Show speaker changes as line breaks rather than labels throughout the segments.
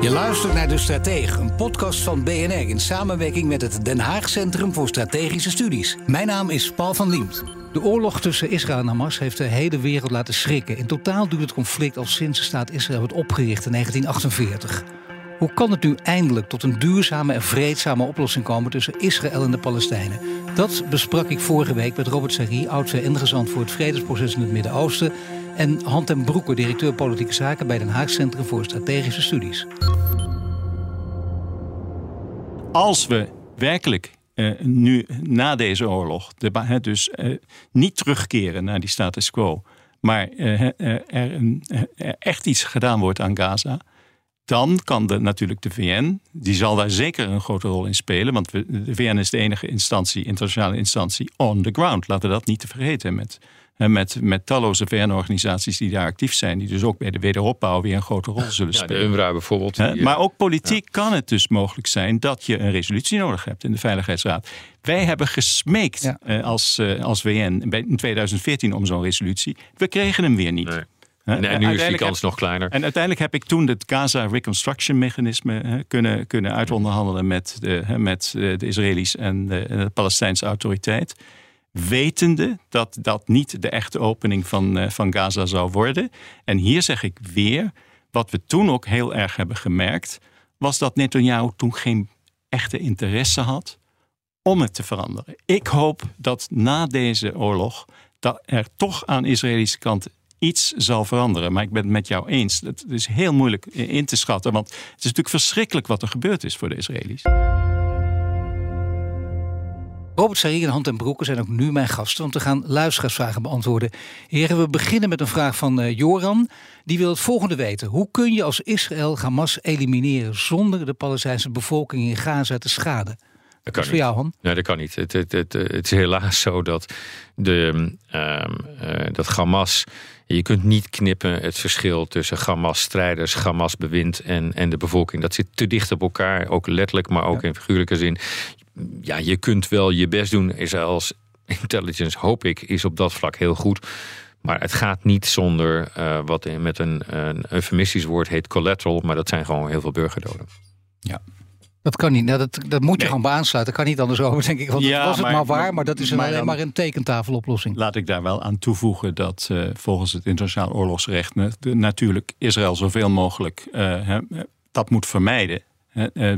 Je luistert naar De Stratege, een podcast van BNR in samenwerking met het Den Haag Centrum voor Strategische Studies. Mijn naam is Paul van Liemt. De oorlog tussen Israël en Hamas heeft de hele wereld laten schrikken. In totaal duurt het conflict al sinds de staat Israël werd opgericht in 1948. Hoe kan het nu eindelijk tot een duurzame en vreedzame oplossing komen tussen Israël en de Palestijnen? Dat besprak ik vorige week met Robert Sarri, oud-ingezant voor het vredesproces in het Midden-Oosten. En Han ten Broeke, directeur politieke zaken bij Den Haag Centrum voor Strategische Studies.
Als we werkelijk uh, nu na deze oorlog, dus uh, niet terugkeren naar die status quo, maar een, er echt iets gedaan wordt aan Gaza, dan kan de, natuurlijk de VN, die zal daar zeker een grote rol in spelen. Want we, de VN is de enige instantie, internationale instantie on the ground. Laten we dat niet te vergeten. Met, met, met talloze VN-organisaties die daar actief zijn. Die dus ook bij de wederopbouw weer een grote rol zullen spelen.
Ja, de UNRWA bijvoorbeeld.
Maar ook politiek ja. kan het dus mogelijk zijn dat je een resolutie nodig hebt in de Veiligheidsraad. Wij hebben gesmeekt ja. uh, als, uh, als VN in 2014 om zo'n resolutie. We kregen hem weer niet.
Nee. Nee, nu is die kans
heb,
nog kleiner.
En uiteindelijk heb ik toen het Gaza Reconstruction Mechanisme hè, kunnen, kunnen uitonderhandelen met de, hè, met de Israëli's en de, en de Palestijnse autoriteit. Wetende dat dat niet de echte opening van, uh, van Gaza zou worden. En hier zeg ik weer, wat we toen ook heel erg hebben gemerkt, was dat Netanyahu toen geen echte interesse had om het te veranderen. Ik hoop dat na deze oorlog dat er toch aan de Israëlische kant iets zal veranderen. Maar ik ben het met jou eens. Het is heel moeilijk in te schatten. Want het is natuurlijk verschrikkelijk wat er gebeurd is voor de Israëli's.
Robert Sarri en Hand en Broeken zijn ook nu mijn gasten om te gaan luisteraarsvragen beantwoorden. Heren, we beginnen met een vraag van uh, Joran. Die wil het volgende weten. Hoe kun je als Israël Hamas elimineren zonder de Palestijnse bevolking in Gaza te schaden?
Dat kan
is voor jou, Han?
Nee, dat kan niet. Het, het, het, het is helaas zo dat, de, um, uh, dat Hamas. Je kunt niet knippen het verschil tussen Hamas-strijders, Hamas-bewind en, en de bevolking. Dat zit te dicht op elkaar, ook letterlijk, maar ook ja. in figuurlijke zin. Ja, je kunt wel je best doen. Is als intelligence, hoop ik, is op dat vlak heel goed. Maar het gaat niet zonder uh, wat met een, een eufemistisch woord heet collateral. Maar dat zijn gewoon heel veel burgerdoden.
Ja, dat kan niet. Nou, dat, dat moet je nee. gewoon aansluiten. Dat kan niet anders over, denk ik. Want ja, was het maar, maar waar, maar dat is maar, alleen maar een tekentafeloplossing.
Laat ik daar wel aan toevoegen dat uh, volgens het internationaal oorlogsrecht natuurlijk Israël zoveel mogelijk uh, dat moet vermijden.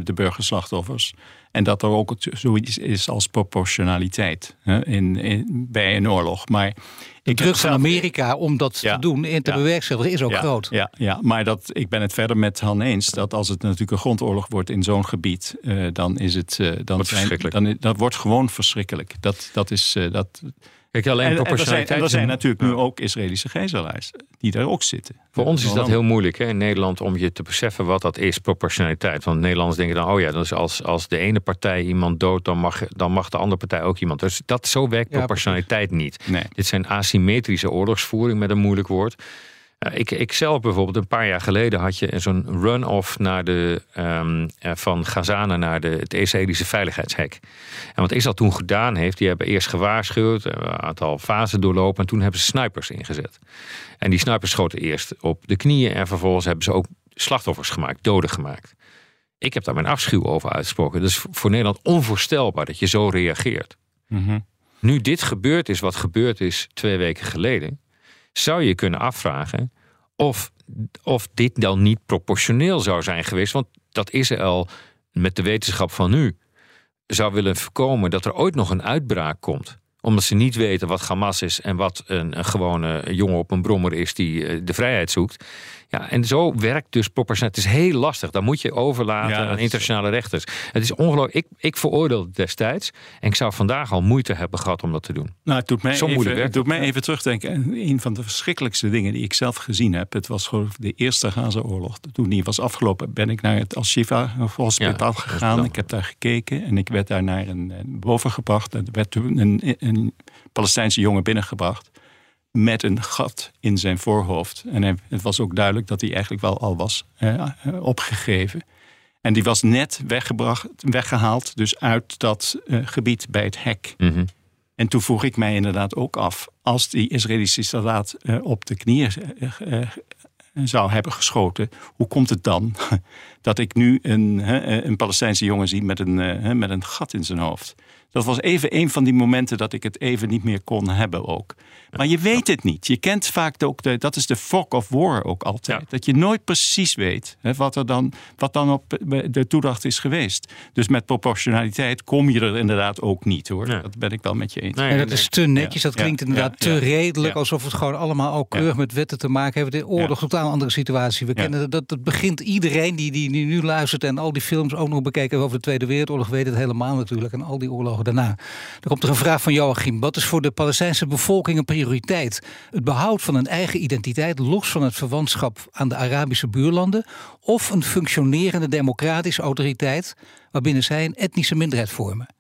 De burgerslachtoffers. En dat er ook zoiets is als proportionaliteit in, in, bij een oorlog. Maar
de druk van Amerika om dat ja, te doen en te ja, bewerkstelligen is ook
ja,
groot.
Ja, ja, maar dat, ik ben het verder met Han eens dat als het natuurlijk een grondoorlog wordt in zo'n gebied, uh, dan is het. Uh, dan zijn, dan, dat wordt gewoon verschrikkelijk. Dat, dat is. Uh, dat,
Kijk, alleen
en,
proportionaliteit.
En er zijn, natuurlijk nu ook Israëlische gijzelaars die daar ook zitten.
Voor ons is dat heel moeilijk hè, in Nederland om je te beseffen wat dat is, proportionaliteit. Want Nederlanders denken dan, oh ja, dus als, als de ene partij iemand doodt, dan mag, dan mag de andere partij ook iemand. Dus dat, zo werkt proportionaliteit ja, niet.
Nee.
Dit zijn asymmetrische oorlogsvoering met een moeilijk woord. Uh, ik, ik zelf bijvoorbeeld, een paar jaar geleden had je zo'n run-off naar de, um, uh, van Gazana naar de, het Israëlische veiligheidshek. En wat Israël toen gedaan heeft, die hebben eerst gewaarschuwd, een aantal fasen doorlopen en toen hebben ze snipers ingezet. En die snipers schoten eerst op de knieën en vervolgens hebben ze ook slachtoffers gemaakt, doden gemaakt. Ik heb daar mijn afschuw over uitgesproken. Dat is voor Nederland onvoorstelbaar dat je zo reageert.
Mm -hmm.
Nu dit gebeurd is wat gebeurd is twee weken geleden zou je kunnen afvragen of, of dit dan niet proportioneel zou zijn geweest. Want dat Israël met de wetenschap van nu zou willen voorkomen dat er ooit nog een uitbraak komt Omdat ze niet weten wat Hamas is en wat een, een gewone jongen op een brommer is die eh, de vrijheid zoekt. Ja, en zo werkt dus proportioneel. Het is heel lastig. Dan moet je overlaten
Ja,
aan
is-
internationale rechters. Het is ongelooflijk. Ik, ik veroordeel het destijds. En ik zou vandaag al moeite hebben gehad om dat te doen.
Nou, het doet mij,
Zo
even, het doet mij even terugdenken. Een van de verschrikkelijkste dingen die ik zelf gezien heb. Het was gewoon de eerste Gaza-oorlog. Toen die was afgelopen, ben ik naar het Al-Shifa hospitaal
Ja,
gegaan. Ik heb daar gekeken en ik werd daar naar een, een boven gebracht. Er werd toen een, een Palestijnse jongen binnengebracht. Met een gat in zijn voorhoofd. En hij- het was ook duidelijk dat hij eigenlijk wel al was eh, opgegeven. En die was net weggebracht, weggehaald, dus uit dat eh, gebied bij het hek.
Mhm.
En toen vroeg ik mij inderdaad ook af, als die Israëlische soldaat eh, op de knieën zou hebben geschoten, hoe komt het dan dat ik nu een, hè, een Palestijnse jongen zie met een, eh, hè, met een gat in zijn hoofd? Dat was even een van die momenten dat ik het even niet meer kon hebben ook. Maar je weet het niet. Je kent vaak ook de, dat is de fog of war ook altijd.
Ja.
Dat je nooit precies weet hè, wat, er dan, wat dan op de toedracht is geweest. Dus met proportionaliteit kom je er inderdaad ook niet hoor.
Ja.
Dat ben ik wel met je eens.
Nee,
dat is te netjes, dat klinkt
ja,
inderdaad
ja,
te redelijk,
Ja.
alsof het gewoon allemaal al keurig met wetten te maken heeft. De oorlog,
Ja.
totaal andere situatie. We
Ja.
kennen dat, dat begint iedereen die, die, die nu luistert en al die films ook nog bekeken over de Tweede Wereldoorlog, weet het helemaal natuurlijk. En al die oorlogen daarna. Dan komt er een vraag van Joachim. Wat is voor de Palestijnse bevolking een prioriteit? Het behoud van een eigen identiteit, los van het verwantschap aan de Arabische buurlanden, of een functionerende democratische autoriteit waarbinnen zij een etnische minderheid vormen?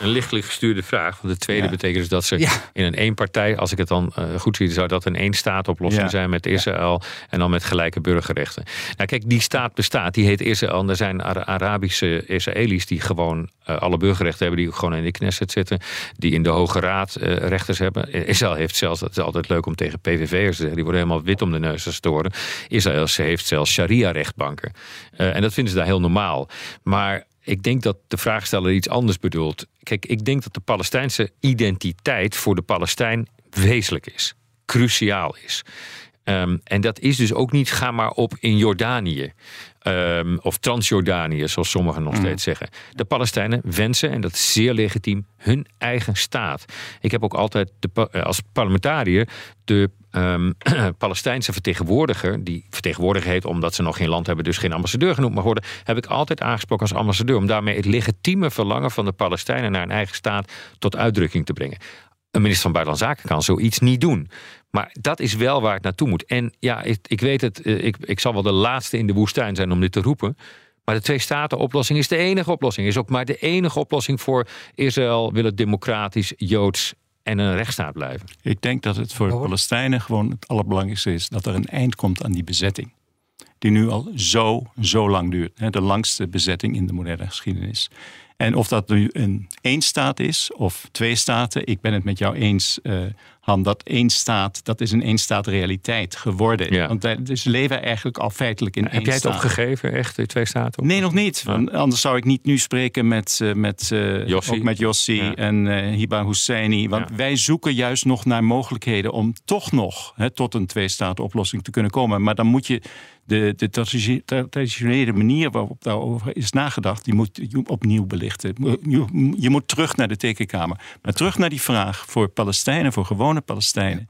Een lichtelijk gestuurde vraag. Want de tweede
Ja.
betekent dus dat ze
Ja.
in een eenpartij, als ik het dan eh, goed zie, zou dat een één-staat-oplossing
Ja.
zijn met Israël en dan met gelijke burgerrechten. Nou, kijk, die staat bestaat, die heet Israël. En er zijn Ara- Arabische Israëli's die gewoon eh, alle burgerrechten hebben, die ook gewoon in de Knesset zitten, die in de Hoge Raad eh, rechters hebben. Eh, Israël heeft zelfs, dat is altijd leuk om tegen PVV'ers te zeggen, die worden helemaal wit om de neus het horen. Israël heeft zelfs sharia-rechtbanken. Eh, en dat vinden ze daar heel normaal. Maar ik denk dat de vraagsteller iets anders bedoelt. Kijk, ik denk dat de Palestijnse identiteit voor de Palestijn wezenlijk is. Cruciaal is. Ehm, en dat is dus ook niet ga maar op in Jordanië. Ehm, of Transjordanië, zoals sommigen nog steeds zeggen. De Palestijnen wensen, en dat is zeer legitiem, hun eigen staat. Ik heb ook altijd de, eh, als parlementariër de ehm, Palestijnse vertegenwoordiger, die vertegenwoordiger heet omdat ze nog geen land hebben, dus geen ambassadeur genoemd mag worden, heb ik altijd aangesproken als ambassadeur. Om daarmee het legitieme verlangen van de Palestijnen naar een eigen staat tot uitdrukking te brengen. Een minister van Buitenlandse Zaken kan zoiets niet doen. Maar dat is wel waar het naartoe moet. En ja, ik, ik weet het, eh, ik, ik zal wel de laatste in de woestijn zijn om dit te roepen. Maar de twee-staten-oplossing is de enige oplossing. Is ook maar de enige oplossing voor Israël wil het democratisch, joods en een rechtsstaat blijven.
Ik denk dat het voor de. Palestijnen gewoon het allerbelangrijkste is dat er een eind komt aan die bezetting. Die nu al zo, zo lang duurt. Hè, De langste bezetting in de moderne geschiedenis. En of dat nu een één staat is of twee staten, ik ben het met jou eens, eh, Han, dat één staat, dat is een één staat realiteit geworden.
Ja.
Want wij- dus leven eigenlijk al feitelijk in één
Heb jij het
staat.
opgegeven, echt, de twee staten?
Nee, nog niet. Anders zou ik niet nu spreken met, eh, met, eh,
Yossi.
ook met Yossi en eh Hiba Husseini. Want wij zoeken juist nog naar mogelijkheden om toch nog hè, tot een twee-staten-oplossing te kunnen komen. Maar dan moet je de, de traditionele manier waarop daarover is nagedacht, die moet opnieuw belichten. Je, je moet terug naar de tekenkamer. Maar terug naar die vraag voor Palestijnen, voor gewone Palestijnen.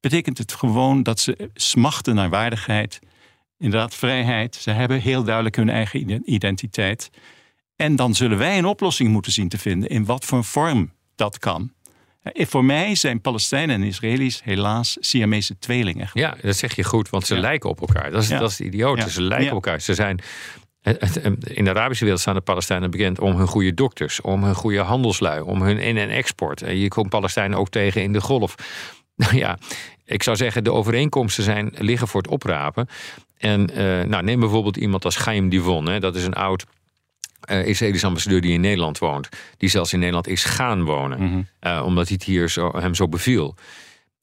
Betekent het gewoon dat ze smachten naar waardigheid, inderdaad vrijheid. Ze hebben heel duidelijk hun eigen ide- identiteit. En dan zullen wij een oplossing moeten zien te vinden in wat voor vorm dat kan. Eh, Voor mij zijn Palestijnen en Israëli's helaas Siamese tweelingen.
Ja, dat zeg je goed, want ze
Ja.
lijken op elkaar. Dat is,
Ja.
dat is idioot.
Ja.
Ze lijken op elkaar. Ze zijn, in de Arabische wereld staan de Palestijnen bekend om hun goede dokters, om hun goede handelslui, om hun in- en export. En je komt Palestijnen ook tegen in de golf. Nou ja, ik zou zeggen, de overeenkomsten zijn, liggen voor het oprapen. En eh, nou, neem bijvoorbeeld iemand als Chaim Divon. Hè, dat is een oud eh Israëlisch ambassadeur die in Nederland woont. Die zelfs in Nederland is gaan wonen.
Mhm.
Eh, omdat hij het hier zo, hem zo beviel.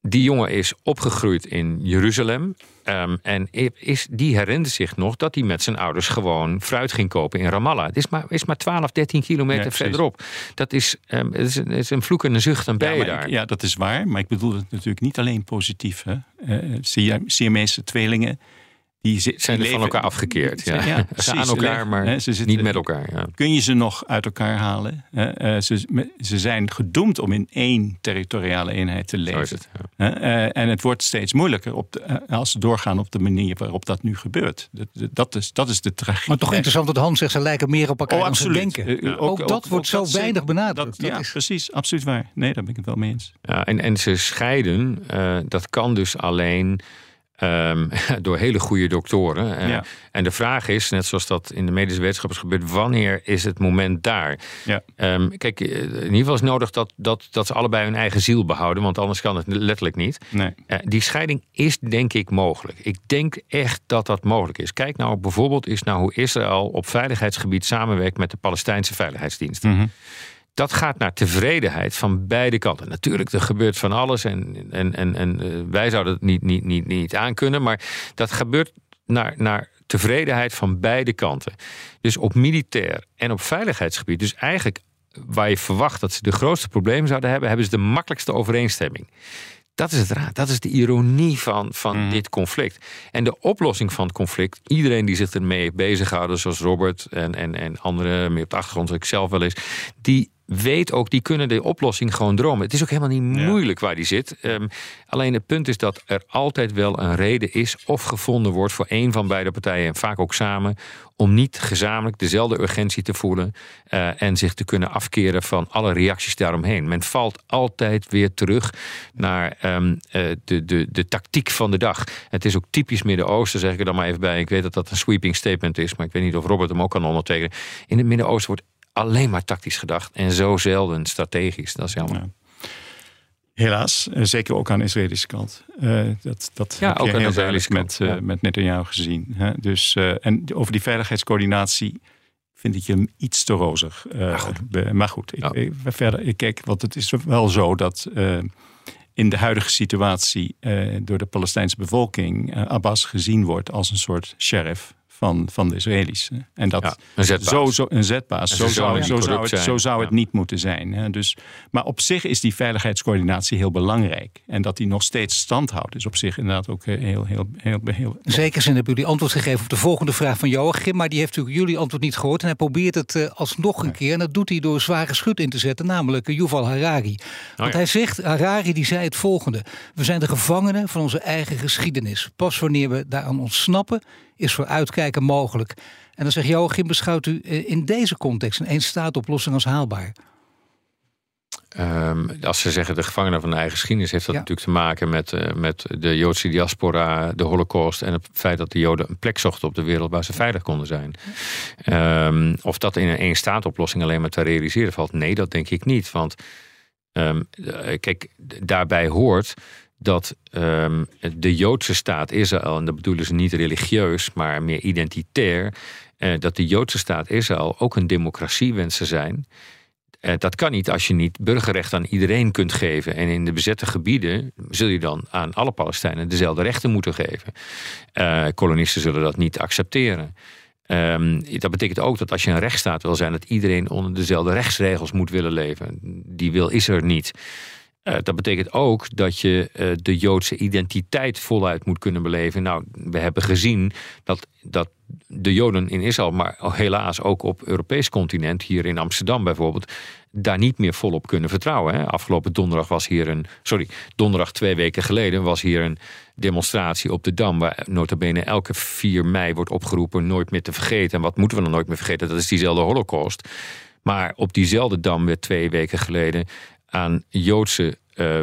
Die jongen is opgegroeid in Jeruzalem. ehm, en is, die herinnert zich nog dat hij met zijn ouders gewoon fruit ging kopen in Ramallah. Het is maar, is maar 12, 13 kilometer
Ja,
verderop. Dat is, ehm, het is, een, het is een vloek en een zucht, dan ben
Ja,
daar.
ik- ja, dat is waar. Maar ik bedoel het natuurlijk niet alleen positief. Hè. Eh, Sia- Siamese tweelingen die zi-
Zijn
die
er van elkaar afgekeerd. Ja.
Ja,
ze
precies.
aan elkaar, maar
hè, ze zitten-
niet met elkaar. Ja.
kun je ze nog uit elkaar halen. hè? Eh, ze, ze zijn gedoemd om in één territoriale eenheid te leven.
het.
Eh, en het wordt steeds moeilijker op de, eh, als ze doorgaan op de manier waarop dat nu gebeurt. Dat, dat, is, dat is de tragiek.
Maar toch interessant dat Hans zegt, ze lijken meer op elkaar
Oh,
dan ze
absoluut.
denken. Ook, dat wordt zo weinig benadrukt.
Dat,
Dat
ja,
is-
precies. Absoluut waar. Nee, daar ben ik het wel mee eens.
Ja, en, en ze scheiden, eh, dat kan dus alleen ehm, door hele goede doktoren. Eh. En de vraag is, net zoals dat in de medische wetenschap is gebeurd, wanneer is het moment daar?
Ja.
Ehm, kijk, eh, in ieder geval is nodig dat, dat, dat ze allebei hun eigen ziel behouden, want anders kan het letterlijk niet.
Nee.
Eh, die scheiding is denk ik mogelijk. Ik denk echt dat dat mogelijk is. Kijk nou bijvoorbeeld eens naar hoe Israël op veiligheidsgebied samenwerkt met de Palestijnse veiligheidsdiensten
Mhm.
Dat gaat naar tevredenheid van beide kanten. Natuurlijk, er gebeurt van alles en, en, en, en eh, wij zouden het niet, niet, niet, niet aankunnen, maar dat gebeurt naar, naar tevredenheid van beide kanten. Dus op militair en op veiligheidsgebied, dus eigenlijk waar je verwacht dat ze de grootste problemen zouden hebben, hebben ze de makkelijkste overeenstemming. Dat is het raad. Dat is de ironie van, van
Mhm.
dit conflict. En de oplossing van het conflict, iedereen die zich ermee heeft bezighouden, zoals Robert en, en, en anderen meer op de achtergrond, zoals ik zelf wel eens, die weet ook, die kunnen de oplossing gewoon dromen. Het is ook helemaal niet
Ja.
moeilijk waar die zit. Ehm, alleen het punt is dat er altijd wel een reden is of gevonden wordt voor een van beide partijen, en vaak ook samen, om niet gezamenlijk dezelfde urgentie te voelen eh, en zich te kunnen afkeren van alle reacties daaromheen. Men valt altijd weer terug naar ehm, eh, de, de, de tactiek van de dag. Het is ook typisch Midden-Oosten, zeg ik er dan maar even bij. Ik weet dat dat een sweeping statement is, maar ik weet niet of Robert hem ook kan ondertekenen. In het Midden-Oosten wordt alleen maar tactisch gedacht en zo zelden strategisch. Dat is jammer.
Ja. Helaas, eh, zeker ook aan de Israëlische kant. Eh, dat dat
Ja,
heb je
ook aan de
heel duidelijk met,
kant,
eh, met Netanyahu gezien. Hè? Dus, en over die veiligheidscoördinatie vind ik je iets te rozig.
Maar goed.
be- maar goed, ik,
Ja.
ik- verder, ik kijk, want het is wel zo dat in de huidige situatie door de Palestijnse bevolking Abbas gezien wordt als een soort sheriff van, van de Israëli's. En dat,
Ja, een zetbaas.
zo, zo, een zetbaas. Zo zou, zo zou, het, zo
zijn.
zou het
Ja.
niet moeten zijn. Hè. Dus, maar op zich is die veiligheidscoördinatie heel belangrijk. En dat die nog steeds stand houdt, is op zich inderdaad ook eh, heel, heel, heel, heel,
In zekere zin hebben jullie antwoord gegeven op de volgende vraag van Joachim. Maar die heeft natuurlijk jullie antwoord niet gehoord. En hij probeert het eh, alsnog een keer. En dat doet hij door zware schut in te zetten. Namelijk eh, Yuval Harari. Want
ja.
hij zegt, Harari die zei het volgende. We zijn de gevangenen van onze eigen geschiedenis. Pas wanneer we daaraan ontsnappen, is vooruitkijken mogelijk. En dan zegt Joachim, beschouwt u eh, in deze context een eenstaatoplossing als haalbaar?
Ehm, als ze zeggen de gevangenen van de eigen geschiedenis, heeft dat
Ja.
natuurlijk te maken met, eh, met de Joodse diaspora, de Holocaust en het feit dat de Joden een plek zochten op de wereld waar ze veilig konden zijn. Ehm, of dat in een één-staat-oplossing alleen maar te realiseren valt, nee, dat denk ik niet. Want ehm, eh, kijk, daarbij hoort dat ehm, de Joodse staat Israël, en dat bedoelen ze niet religieus, maar meer identitair, eh, dat de Joodse staat Israël ook een democratie wenst te zijn. Eh, dat kan niet als je niet burgerrecht aan iedereen kunt geven. En in de bezette gebieden zul je dan aan alle Palestijnen dezelfde rechten moeten geven. Eh, kolonisten zullen dat niet accepteren. Ehm, dat betekent ook dat als je een rechtsstaat wil zijn, dat iedereen onder dezelfde rechtsregels moet willen leven. Die wil is er niet. Eh, dat betekent ook dat je eh, de Joodse identiteit voluit moet kunnen beleven. Nou, we hebben gezien dat, dat de Joden in Israël, maar helaas ook op Europees continent, hier in Amsterdam bijvoorbeeld, daar niet meer volop kunnen vertrouwen. Hè. Afgelopen donderdag was hier een, sorry, donderdag twee weken geleden was hier een demonstratie op de Dam, waar nota bene elke 4 mei wordt opgeroepen nooit meer te vergeten. En wat moeten we dan nooit meer vergeten? Dat is diezelfde holocaust. Maar op diezelfde Dam werd twee weken geleden aan Joodse uh,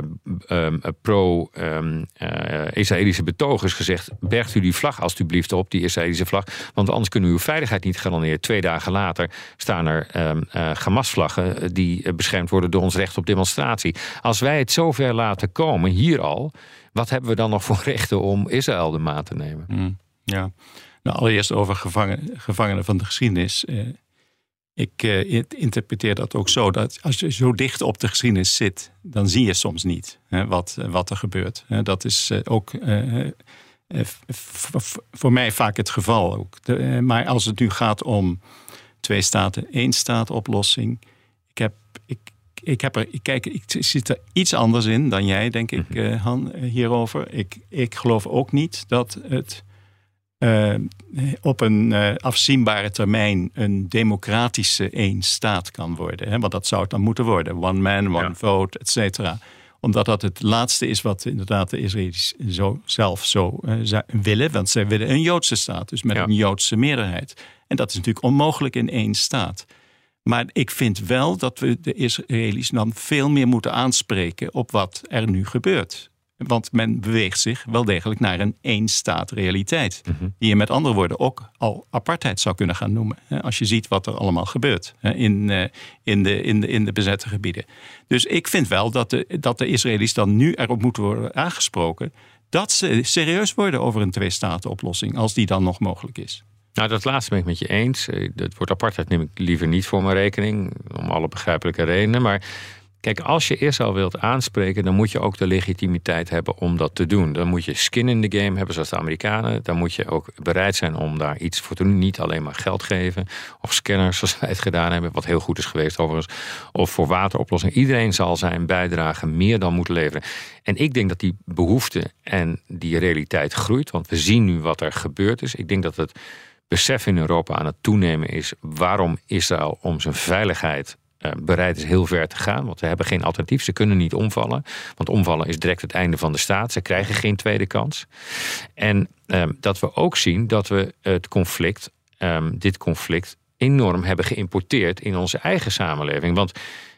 um, pro-Israëlische betogers gezegd: bergt u die vlag alstublieft op, die Israëlische vlag, want anders kunnen we uw veiligheid niet garanderen. Twee dagen later staan er um, Hamas-vlaggen die beschermd worden door ons recht op demonstratie. Als wij het zover laten komen, hier al, wat hebben we dan nog voor rechten om Israël de maat te nemen?
Mm, ja, nou, allereerst over gevangen, gevangenen van de geschiedenis. Ik uh, interpreteer dat ook zo dat als je zo dicht op de geschiedenis zit, dan zie je soms niet hè, wat, wat er gebeurt. Dat is uh, ook uh, voor mij vaak het geval. Ook. De, maar als het nu gaat om twee staten, één staat oplossing. Ik heb, ik, ik heb er, ik kijk, ik zit er iets anders in dan jij, denk ik, Han, hierover. Ik, ik geloof ook niet dat het uh, op een uh, afzienbare termijn een democratische één staat kan worden. Hè? Want dat zou het dan moeten worden. One man, one ja. vote, et cetera. Omdat dat het laatste is wat inderdaad de Israëli's zo, zelf zo uh, willen. Want zij willen een Joodse staat, dus met ja. een Joodse meerderheid. En dat is natuurlijk onmogelijk in één staat. Maar ik vind wel dat we de Israëli's dan veel meer moeten aanspreken op wat er nu gebeurt. Want men beweegt zich wel degelijk naar een één-staat-realiteit. Mm -hmm. Die je met andere woorden ook al apartheid zou kunnen gaan noemen. Als je ziet wat er allemaal gebeurt in, in, de, in, de, in de bezette gebieden. Dus ik vind wel dat de, dat de Israëli's dan nu erop moeten worden aangesproken. dat ze serieus worden over een twee-staten-oplossing. als die dan nog mogelijk is.
Nou, dat laatste ben ik met je eens. Het woord apartheid neem ik liever niet voor mijn rekening. Om alle begrijpelijke redenen. Maar Kijk, als je Israël wilt aanspreken, dan moet je ook de legitimiteit hebben om dat te doen. Dan moet je skin in the game hebben, zoals de Amerikanen. Dan moet je ook bereid zijn om daar iets voor te doen. Niet alleen maar geld geven of scanners, zoals wij het gedaan hebben, wat heel goed is geweest overigens. Of voor wateroplossing. Iedereen zal zijn bijdrage meer dan moeten leveren. En ik denk dat die behoefte en die realiteit groeit, want we zien nu wat er gebeurd is. Ik denk dat het besef in Europa aan het toenemen is waarom Israël om zijn veiligheid bereid is heel ver te gaan. Want ze hebben geen alternatief. Ze kunnen niet omvallen. Want omvallen is direct het einde van de staat. Ze krijgen geen tweede kans. En uh, dat we ook zien dat we het conflict, um, dit conflict, enorm hebben geïmporteerd in onze eigen samenleving. Want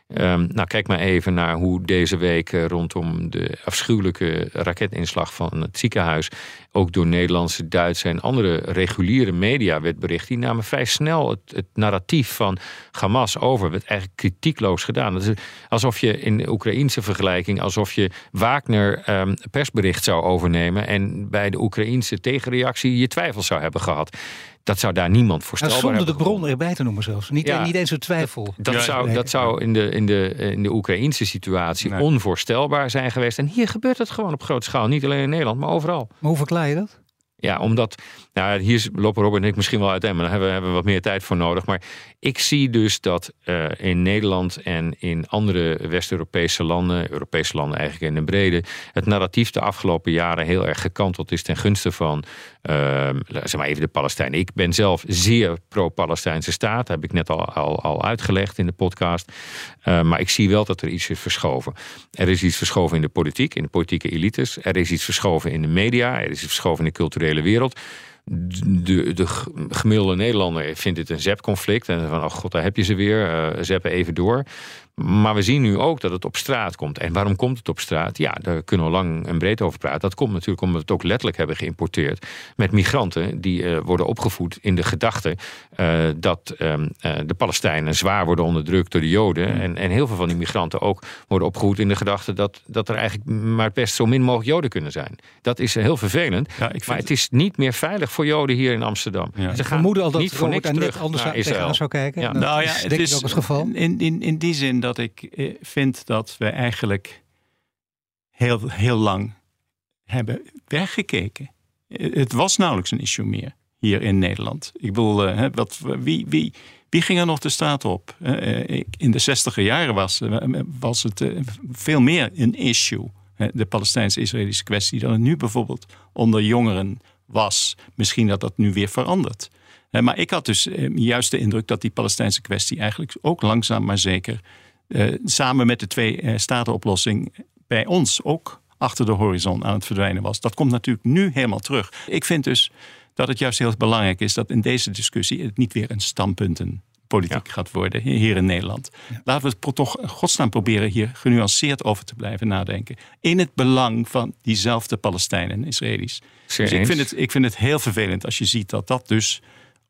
Um, nou, kijk maar even naar hoe deze week rondom de afschuwelijke raketinslag van het ziekenhuis ook door Nederlandse, Duitse en andere reguliere media werd bericht. Die namen vrij snel het, het narratief van Hamas over. werd eigenlijk kritiekloos gedaan. Dat is alsof je in de Oekraïnse vergelijking, alsof je Wagner um, persbericht zou overnemen en bij de Oekraïnse tegenreactie je twijfels zou hebben gehad. Dat zou daar niemand voorstelbaar
nou, Zonder
de
bron erbij te noemen zelfs. Niet, ja, niet eens een twijfel.
Dat, zou, dat zou in de, in de, in de Oekraïnse situatie nee. onvoorstelbaar zijn geweest. En hier gebeurt het gewoon op grote schaal. Niet alleen in Nederland, maar overal.
Maar hoe verklaar je dat?
Ja, omdat, nou, hier lopen Robert en ik misschien wel uiteen, maar daar hebben we, hebben we wat meer tijd voor nodig. Maar ik zie dus dat uh, in Nederland en in andere West-Europese landen, Europese landen eigenlijk in de brede, het narratief de afgelopen jaren heel erg gekanteld is ten gunste van, zeg maar even de Palestijnen. Ik ben zelf zeer pro-Palestijnse staat, heb ik net al, al, uitgelegd in de podcast. Uh, maar ik zie wel dat er iets is verschoven. Er is iets verschoven in de politiek, in de politieke elites. Er is iets verschoven in de media. Er is iets verschoven in de culturele wereld de, de gemiddelde Nederlander vindt dit een ZEP-conflict. En van, oh god, daar heb je ze weer. Uh, zeppen even door. Maar we zien nu ook dat het op straat komt. En waarom komt het op straat? Ja, daar kunnen we lang en breed over praten. Dat komt natuurlijk omdat we het ook letterlijk hebben geïmporteerd. Met migranten die uh, worden opgevoed in de gedachte uh, dat uh, de Palestijnen zwaar worden onderdrukt door de Joden. Mm. En, en heel veel van die migranten ook worden opgevoed in de gedachte dat, dat er eigenlijk maar best zo min mogelijk Joden kunnen zijn. Dat is heel vervelend. Ja, maar het is niet meer veilig voor Joden hier in Amsterdam.
Ja. Ze vermoeden al dat niet voor niks terug anders naar Israël. zou kijken.
Ja. Nou ja, het is ook het geval. In, in, in die zin dat ik eh, vind dat we eigenlijk heel, heel lang hebben weggekeken. Eh, het was nauwelijks een issue meer hier in Nederland. Ik bedoel, uh, wat, wie, wie, wie ging er nog de straat op? In de zestiger jaren was, was het veel meer een issue. de Palestijns-Israëlische kwestie dan het nu bijvoorbeeld onder jongeren was. Misschien dat dat nu weer verandert. Maar ik had dus juist de indruk dat die Palestijnse kwestie eigenlijk ook langzaam maar zeker samen met de twee uh, statenoplossing bij ons ook achter de horizon aan het verdwijnen was. Dat komt natuurlijk nu helemaal terug. Ik vind dus dat het juist heel belangrijk is dat in deze discussie het niet weer een standpuntenpolitiek ja. gaat worden hier in Nederland. Ja. Laten we het toch godsnaam proberen hier genuanceerd over te blijven nadenken. In het belang van diezelfde Palestijnen en Israëli's. Dus ik vind, het, ik vind het heel vervelend als je ziet dat dat dus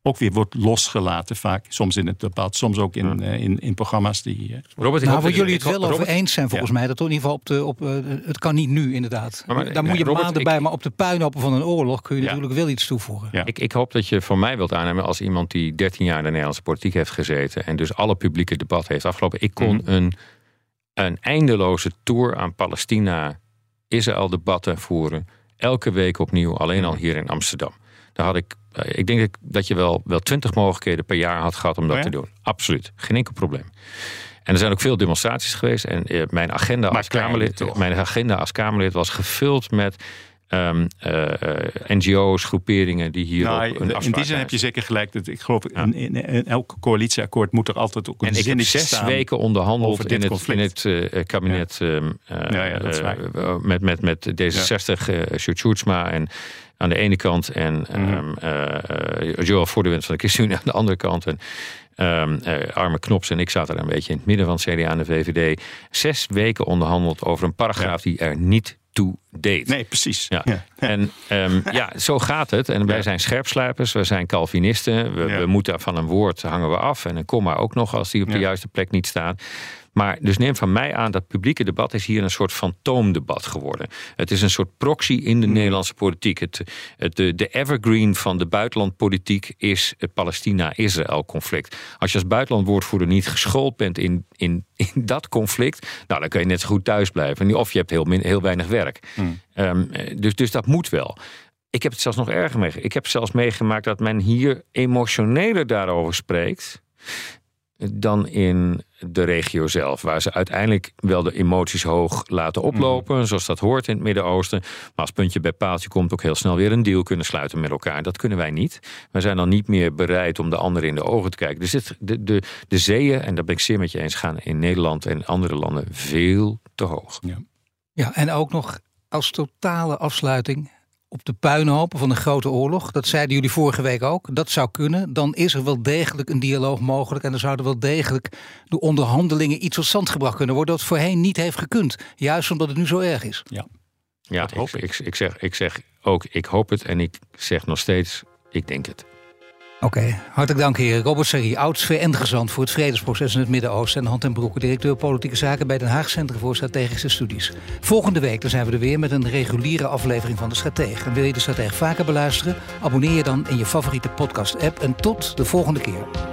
ook weer wordt losgelaten vaak. Soms in het debat, soms ook in, uh, in, in programma's die... Uh,
Robert, nou, waar jullie het wel Robert, over eens zijn volgens ja. mij. Dat in ieder geval op de... Op, uh, het kan niet nu inderdaad. Maar, maar, Daar moet je Robert, maanden ik, bij. Maar op de puinhopen van een oorlog kun je ja. natuurlijk wel iets toevoegen.
Ja. Ik, ik hoop dat je voor mij wilt aannemen als iemand die 13 jaar in de Nederlandse politiek heeft gezeten. En dus alle publieke debat heeft afgelopen. Ik kon mm. een, een eindeloze tour aan Palestina, Israël debatten voeren. Elke week opnieuw, alleen al hier in Amsterdam. Daar had ik, eh, ik denk dat je wel, wel twintig mogelijkheden per jaar had gehad om dat oh ja? te doen. Absoluut, geen enkel probleem. En er zijn ook veel demonstraties geweest. En eh, mijn agenda, als Kamerlid, mijn agenda als Kamerlid was gevuld met ehm, NGO's, groeperingen die hier
nou,
een
In die zin heb je zeker gelijk. Dat ik geloof, in, in, elk coalitieakkoord moet er altijd ook een
en
ik
heb zes weken onderhandeld in het, in het kabinet ja. ja, ja, met, met, met D66, ja. en aan de ene kant en mm -hmm. Joel Voordewind van de ChristenUnie aan de andere kant. En Um, Arme Knops en ik zaten er een beetje in het midden van het CDA en de VVD. Zes weken onderhandeld over een paragraaf die er niet toe deed.
Nee, precies.
Ja. En um, ja, zo gaat het. En wij zijn scherpslijpers, we zijn Calvinisten. We, we, moeten van een woord hangen we af. En een komma ook nog als die op de juiste plek niet staat. Maar dus neem van mij aan dat publieke debat is hier een soort fantoomdebat geworden. Het is een soort proxy in de hmm. Nederlandse politiek. Het, het, de, de evergreen van de buitenlandpolitiek is het Palestina-Israël conflict. Als je als buitenlandwoordvoerder niet geschoold bent in, in, in dat conflict, nou, dan kun je net zo goed thuis blijven. Of je hebt heel, min, heel weinig werk. Hmm. Um, dus, dus dat moet wel. Ik heb het zelfs nog erger meegemaakt. Ik heb zelfs meegemaakt dat men hier emotioneler daarover spreekt dan in de regio zelf. Waar ze uiteindelijk wel de emoties hoog laten oplopen. Mhm. Zoals dat hoort in het Midden-Oosten. Maar als puntje bij paaltje komt ook heel snel weer een deal kunnen sluiten met elkaar. Dat kunnen wij niet. We zijn dan niet meer bereid om de ander in de ogen te kijken. Dus dit, de, de, de zeeën, en daar ben ik zeer met je eens, gaan in Nederland en andere landen veel te hoog.
Ja, ja en ook nog als totale afsluiting op de puinhopen van een grote oorlog. Dat zeiden jullie vorige week ook. Dat zou kunnen. Dan is er wel degelijk een dialoog mogelijk. En dan zouden wel degelijk de onderhandelingen iets tot stand gebracht kunnen worden. Dat voorheen niet heeft gekund. Juist omdat het nu zo erg is.
Ja, ja ik, ik, ik, zeg, ik zeg ook, ik hoop het. En ik zeg nog steeds, ik denk het.
Oké, hartelijk dank heer Robert Serrie, oud-VN-gezant voor het vredesproces in het Midden-Oosten... en Hand en Broeke, directeur politieke zaken bij Den Haag Centrum voor Strategische Studies. Volgende week zijn we er weer met een reguliere aflevering van De Stratege. En wil je De Stratege vaker beluisteren? Abonneer je dan in je favoriete podcast-app en tot de volgende keer.